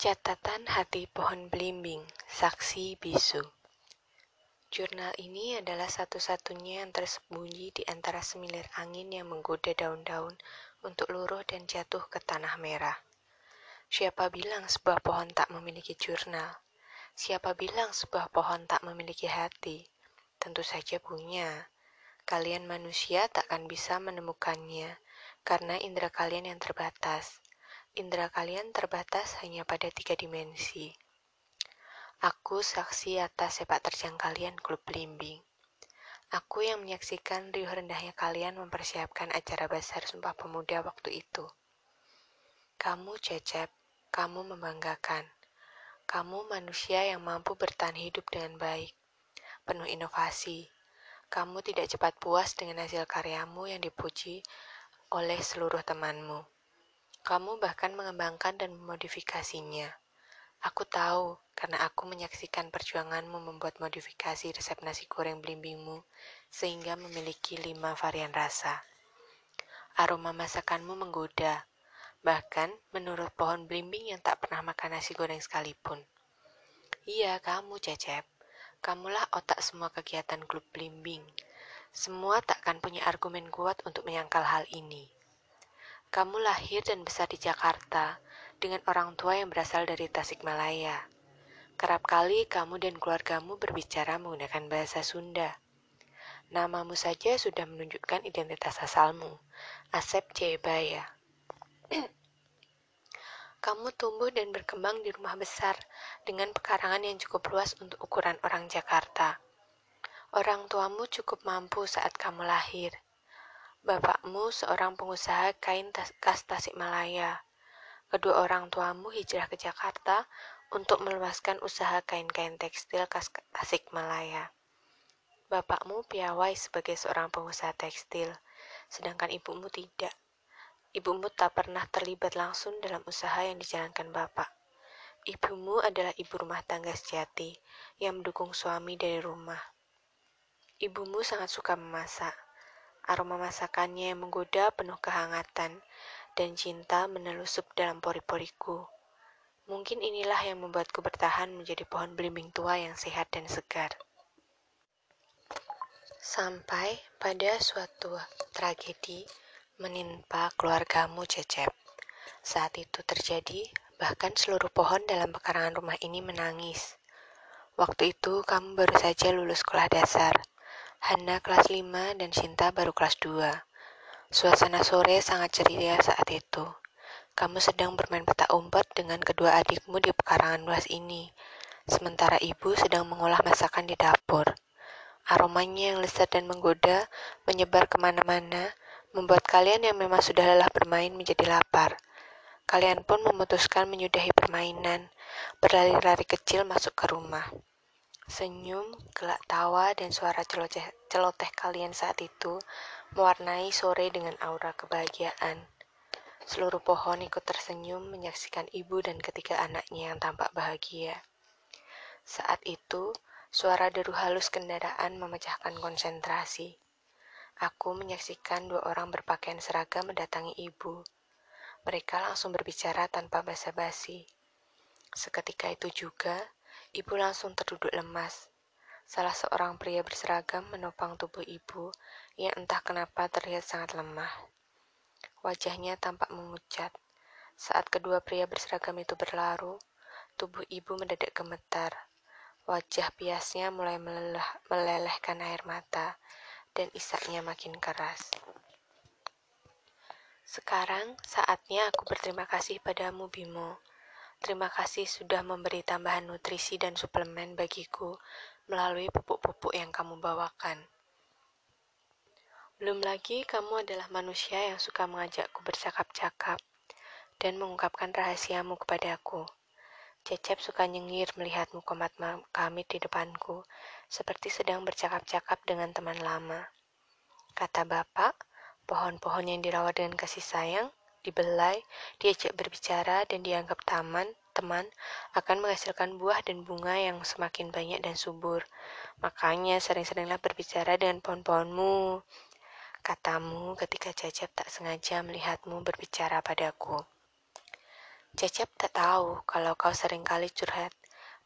Catatan Hati Pohon Belimbing, Saksi Bisu Jurnal ini adalah satu-satunya yang tersembunyi di antara semilir angin yang menggoda daun-daun untuk luruh dan jatuh ke tanah merah. Siapa bilang sebuah pohon tak memiliki jurnal? Siapa bilang sebuah pohon tak memiliki hati? Tentu saja punya. Kalian manusia takkan bisa menemukannya karena indera kalian yang terbatas indera kalian terbatas hanya pada tiga dimensi. Aku saksi atas sepak terjang kalian klub belimbing. Aku yang menyaksikan riuh rendahnya kalian mempersiapkan acara besar Sumpah Pemuda waktu itu. Kamu cecep, kamu membanggakan. Kamu manusia yang mampu bertahan hidup dengan baik, penuh inovasi. Kamu tidak cepat puas dengan hasil karyamu yang dipuji oleh seluruh temanmu. Kamu bahkan mengembangkan dan memodifikasinya. Aku tahu, karena aku menyaksikan perjuanganmu membuat modifikasi resep nasi goreng belimbingmu, sehingga memiliki lima varian rasa. Aroma masakanmu menggoda, bahkan menurut pohon belimbing yang tak pernah makan nasi goreng sekalipun. Iya, kamu, Cecep. Kamulah otak semua kegiatan klub belimbing. Semua takkan punya argumen kuat untuk menyangkal hal ini. Kamu lahir dan besar di Jakarta dengan orang tua yang berasal dari Tasikmalaya. Kerap kali kamu dan keluargamu berbicara menggunakan bahasa Sunda. Namamu saja sudah menunjukkan identitas asalmu, Asep Jayabaya. kamu tumbuh dan berkembang di rumah besar dengan pekarangan yang cukup luas untuk ukuran orang Jakarta. Orang tuamu cukup mampu saat kamu lahir Bapakmu seorang pengusaha kain khas Tasikmalaya. Kedua orang tuamu hijrah ke Jakarta untuk meluaskan usaha kain-kain tekstil khas Tasikmalaya. Bapakmu piawai sebagai seorang pengusaha tekstil, sedangkan ibumu tidak. Ibumu tak pernah terlibat langsung dalam usaha yang dijalankan bapak. Ibumu adalah ibu rumah tangga sejati yang mendukung suami dari rumah. Ibumu sangat suka memasak Aroma masakannya yang menggoda penuh kehangatan, dan cinta menelusup dalam pori-poriku. Mungkin inilah yang membuatku bertahan menjadi pohon belimbing tua yang sehat dan segar. Sampai pada suatu tragedi menimpa keluargamu Cecep. Saat itu terjadi, bahkan seluruh pohon dalam pekarangan rumah ini menangis. Waktu itu kamu baru saja lulus sekolah dasar. Hana kelas 5 dan Cinta baru kelas 2. Suasana sore sangat ceria saat itu. Kamu sedang bermain petak umpet dengan kedua adikmu di pekarangan luas ini, sementara ibu sedang mengolah masakan di dapur. Aromanya yang lezat dan menggoda menyebar ke mana-mana, membuat kalian yang memang sudah lelah bermain menjadi lapar. Kalian pun memutuskan menyudahi permainan, berlari-lari kecil masuk ke rumah. Senyum, gelak tawa, dan suara celoteh, celoteh kalian saat itu mewarnai sore dengan aura kebahagiaan. Seluruh pohon ikut tersenyum menyaksikan ibu dan ketiga anaknya yang tampak bahagia. Saat itu, suara deru halus kendaraan memecahkan konsentrasi. Aku menyaksikan dua orang berpakaian seragam mendatangi ibu. Mereka langsung berbicara tanpa basa-basi. Seketika itu juga, Ibu langsung terduduk lemas. Salah seorang pria berseragam menopang tubuh ibu yang entah kenapa terlihat sangat lemah. Wajahnya tampak memucat. Saat kedua pria berseragam itu berlaru, tubuh ibu mendadak gemetar. Wajah piasnya mulai melelah, melelehkan air mata, dan isaknya makin keras. Sekarang saatnya aku berterima kasih padamu, Bimo. Terima kasih sudah memberi tambahan nutrisi dan suplemen bagiku melalui pupuk-pupuk yang kamu bawakan. Belum lagi kamu adalah manusia yang suka mengajakku bercakap-cakap dan mengungkapkan rahasiamu kepadaku. Cecep suka nyengir melihatmu komat kami di depanku, seperti sedang bercakap-cakap dengan teman lama. Kata bapak, pohon-pohon yang dirawat dengan kasih sayang dibelai, diajak berbicara, dan dianggap taman, teman, akan menghasilkan buah dan bunga yang semakin banyak dan subur. Makanya sering-seringlah berbicara dengan pohon-pohonmu. Katamu ketika Cecep tak sengaja melihatmu berbicara padaku. Cecep tak tahu kalau kau sering kali curhat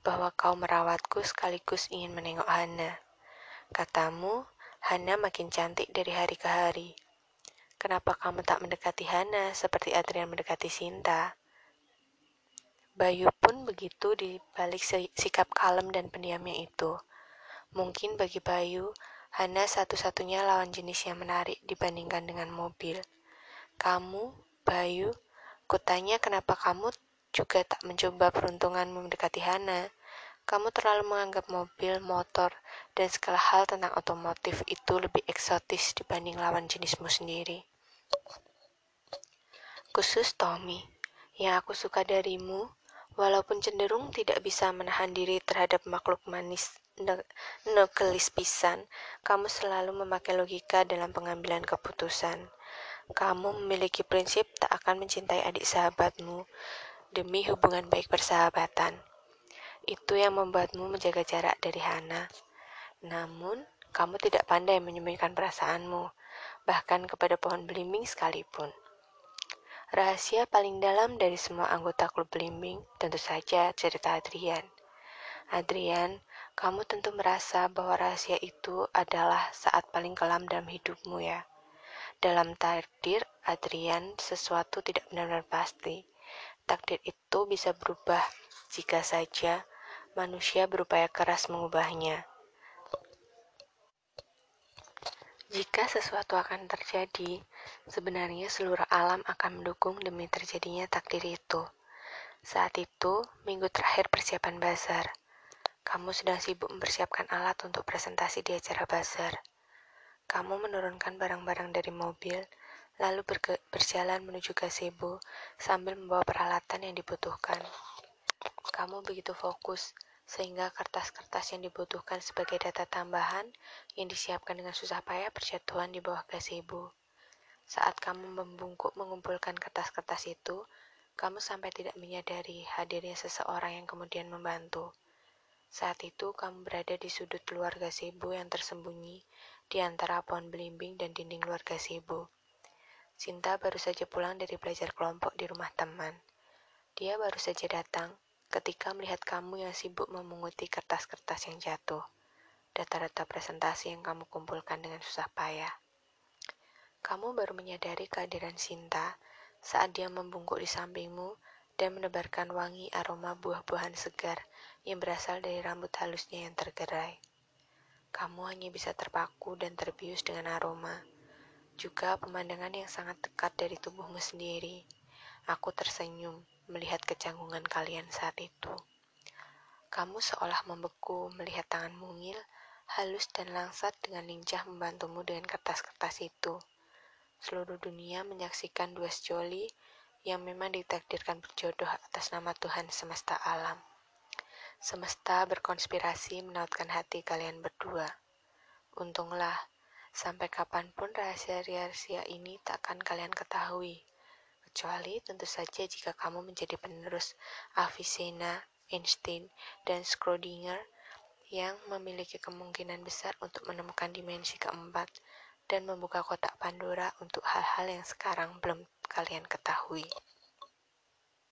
bahwa kau merawatku sekaligus ingin menengok Hana. Katamu, Hana makin cantik dari hari ke hari. Kenapa kamu tak mendekati Hana seperti Adrian mendekati Sinta? Bayu pun begitu di balik sikap kalem dan pendiamnya itu. Mungkin bagi Bayu, Hana satu-satunya lawan jenis yang menarik dibandingkan dengan mobil. Kamu, Bayu, kutanya kenapa kamu juga tak mencoba peruntunganmu mendekati Hana. Kamu terlalu menganggap mobil, motor, dan segala hal tentang otomotif itu lebih eksotis dibanding lawan jenismu sendiri. Khusus Tommy, yang aku suka darimu, walaupun cenderung tidak bisa menahan diri terhadap makhluk manis Nukelis pisan, kamu selalu memakai logika dalam pengambilan keputusan. Kamu memiliki prinsip tak akan mencintai adik sahabatmu demi hubungan baik persahabatan. Itu yang membuatmu menjaga jarak dari Hana. Namun, kamu tidak pandai menyembunyikan perasaanmu, bahkan kepada pohon belimbing sekalipun. Rahasia paling dalam dari semua anggota klub belimbing tentu saja cerita Adrian. Adrian kamu tentu merasa bahwa rahasia itu adalah saat paling kelam dalam hidupmu ya. Dalam takdir Adrian, sesuatu tidak benar-benar pasti. Takdir itu bisa berubah jika saja manusia berupaya keras mengubahnya. Jika sesuatu akan terjadi, sebenarnya seluruh alam akan mendukung demi terjadinya takdir itu. Saat itu, minggu terakhir persiapan bazar. Kamu sedang sibuk mempersiapkan alat untuk presentasi di acara bazar. Kamu menurunkan barang-barang dari mobil, lalu berjalan menuju gazebo sambil membawa peralatan yang dibutuhkan. Kamu begitu fokus sehingga kertas-kertas yang dibutuhkan sebagai data tambahan yang disiapkan dengan susah payah berjatuhan di bawah gazebo. Saat kamu membungkuk mengumpulkan kertas-kertas itu, kamu sampai tidak menyadari hadirnya seseorang yang kemudian membantu. Saat itu kamu berada di sudut luar gazebo yang tersembunyi di antara pohon belimbing dan dinding luar gazebo. Sinta baru saja pulang dari belajar kelompok di rumah teman. Dia baru saja datang ketika melihat kamu yang sibuk memunguti kertas-kertas yang jatuh, data-data presentasi yang kamu kumpulkan dengan susah payah. Kamu baru menyadari kehadiran Sinta saat dia membungkuk di sampingmu dan menebarkan wangi aroma buah-buahan segar yang berasal dari rambut halusnya yang tergerai. Kamu hanya bisa terpaku dan terbius dengan aroma, juga pemandangan yang sangat dekat dari tubuhmu sendiri. Aku tersenyum melihat kecanggungan kalian saat itu. Kamu seolah membeku melihat tangan mungil, halus dan langsat dengan lincah membantumu dengan kertas-kertas itu. Seluruh dunia menyaksikan dua sejoli yang memang ditakdirkan berjodoh atas nama Tuhan semesta alam. Semesta berkonspirasi menautkan hati kalian berdua. Untunglah, sampai kapan pun rahasia-rahasia ini takkan kalian ketahui. Kecuali tentu saja jika kamu menjadi penerus Avicenna, Einstein, dan Schrödinger yang memiliki kemungkinan besar untuk menemukan dimensi keempat dan membuka kotak Pandora untuk hal-hal yang sekarang belum kalian ketahui.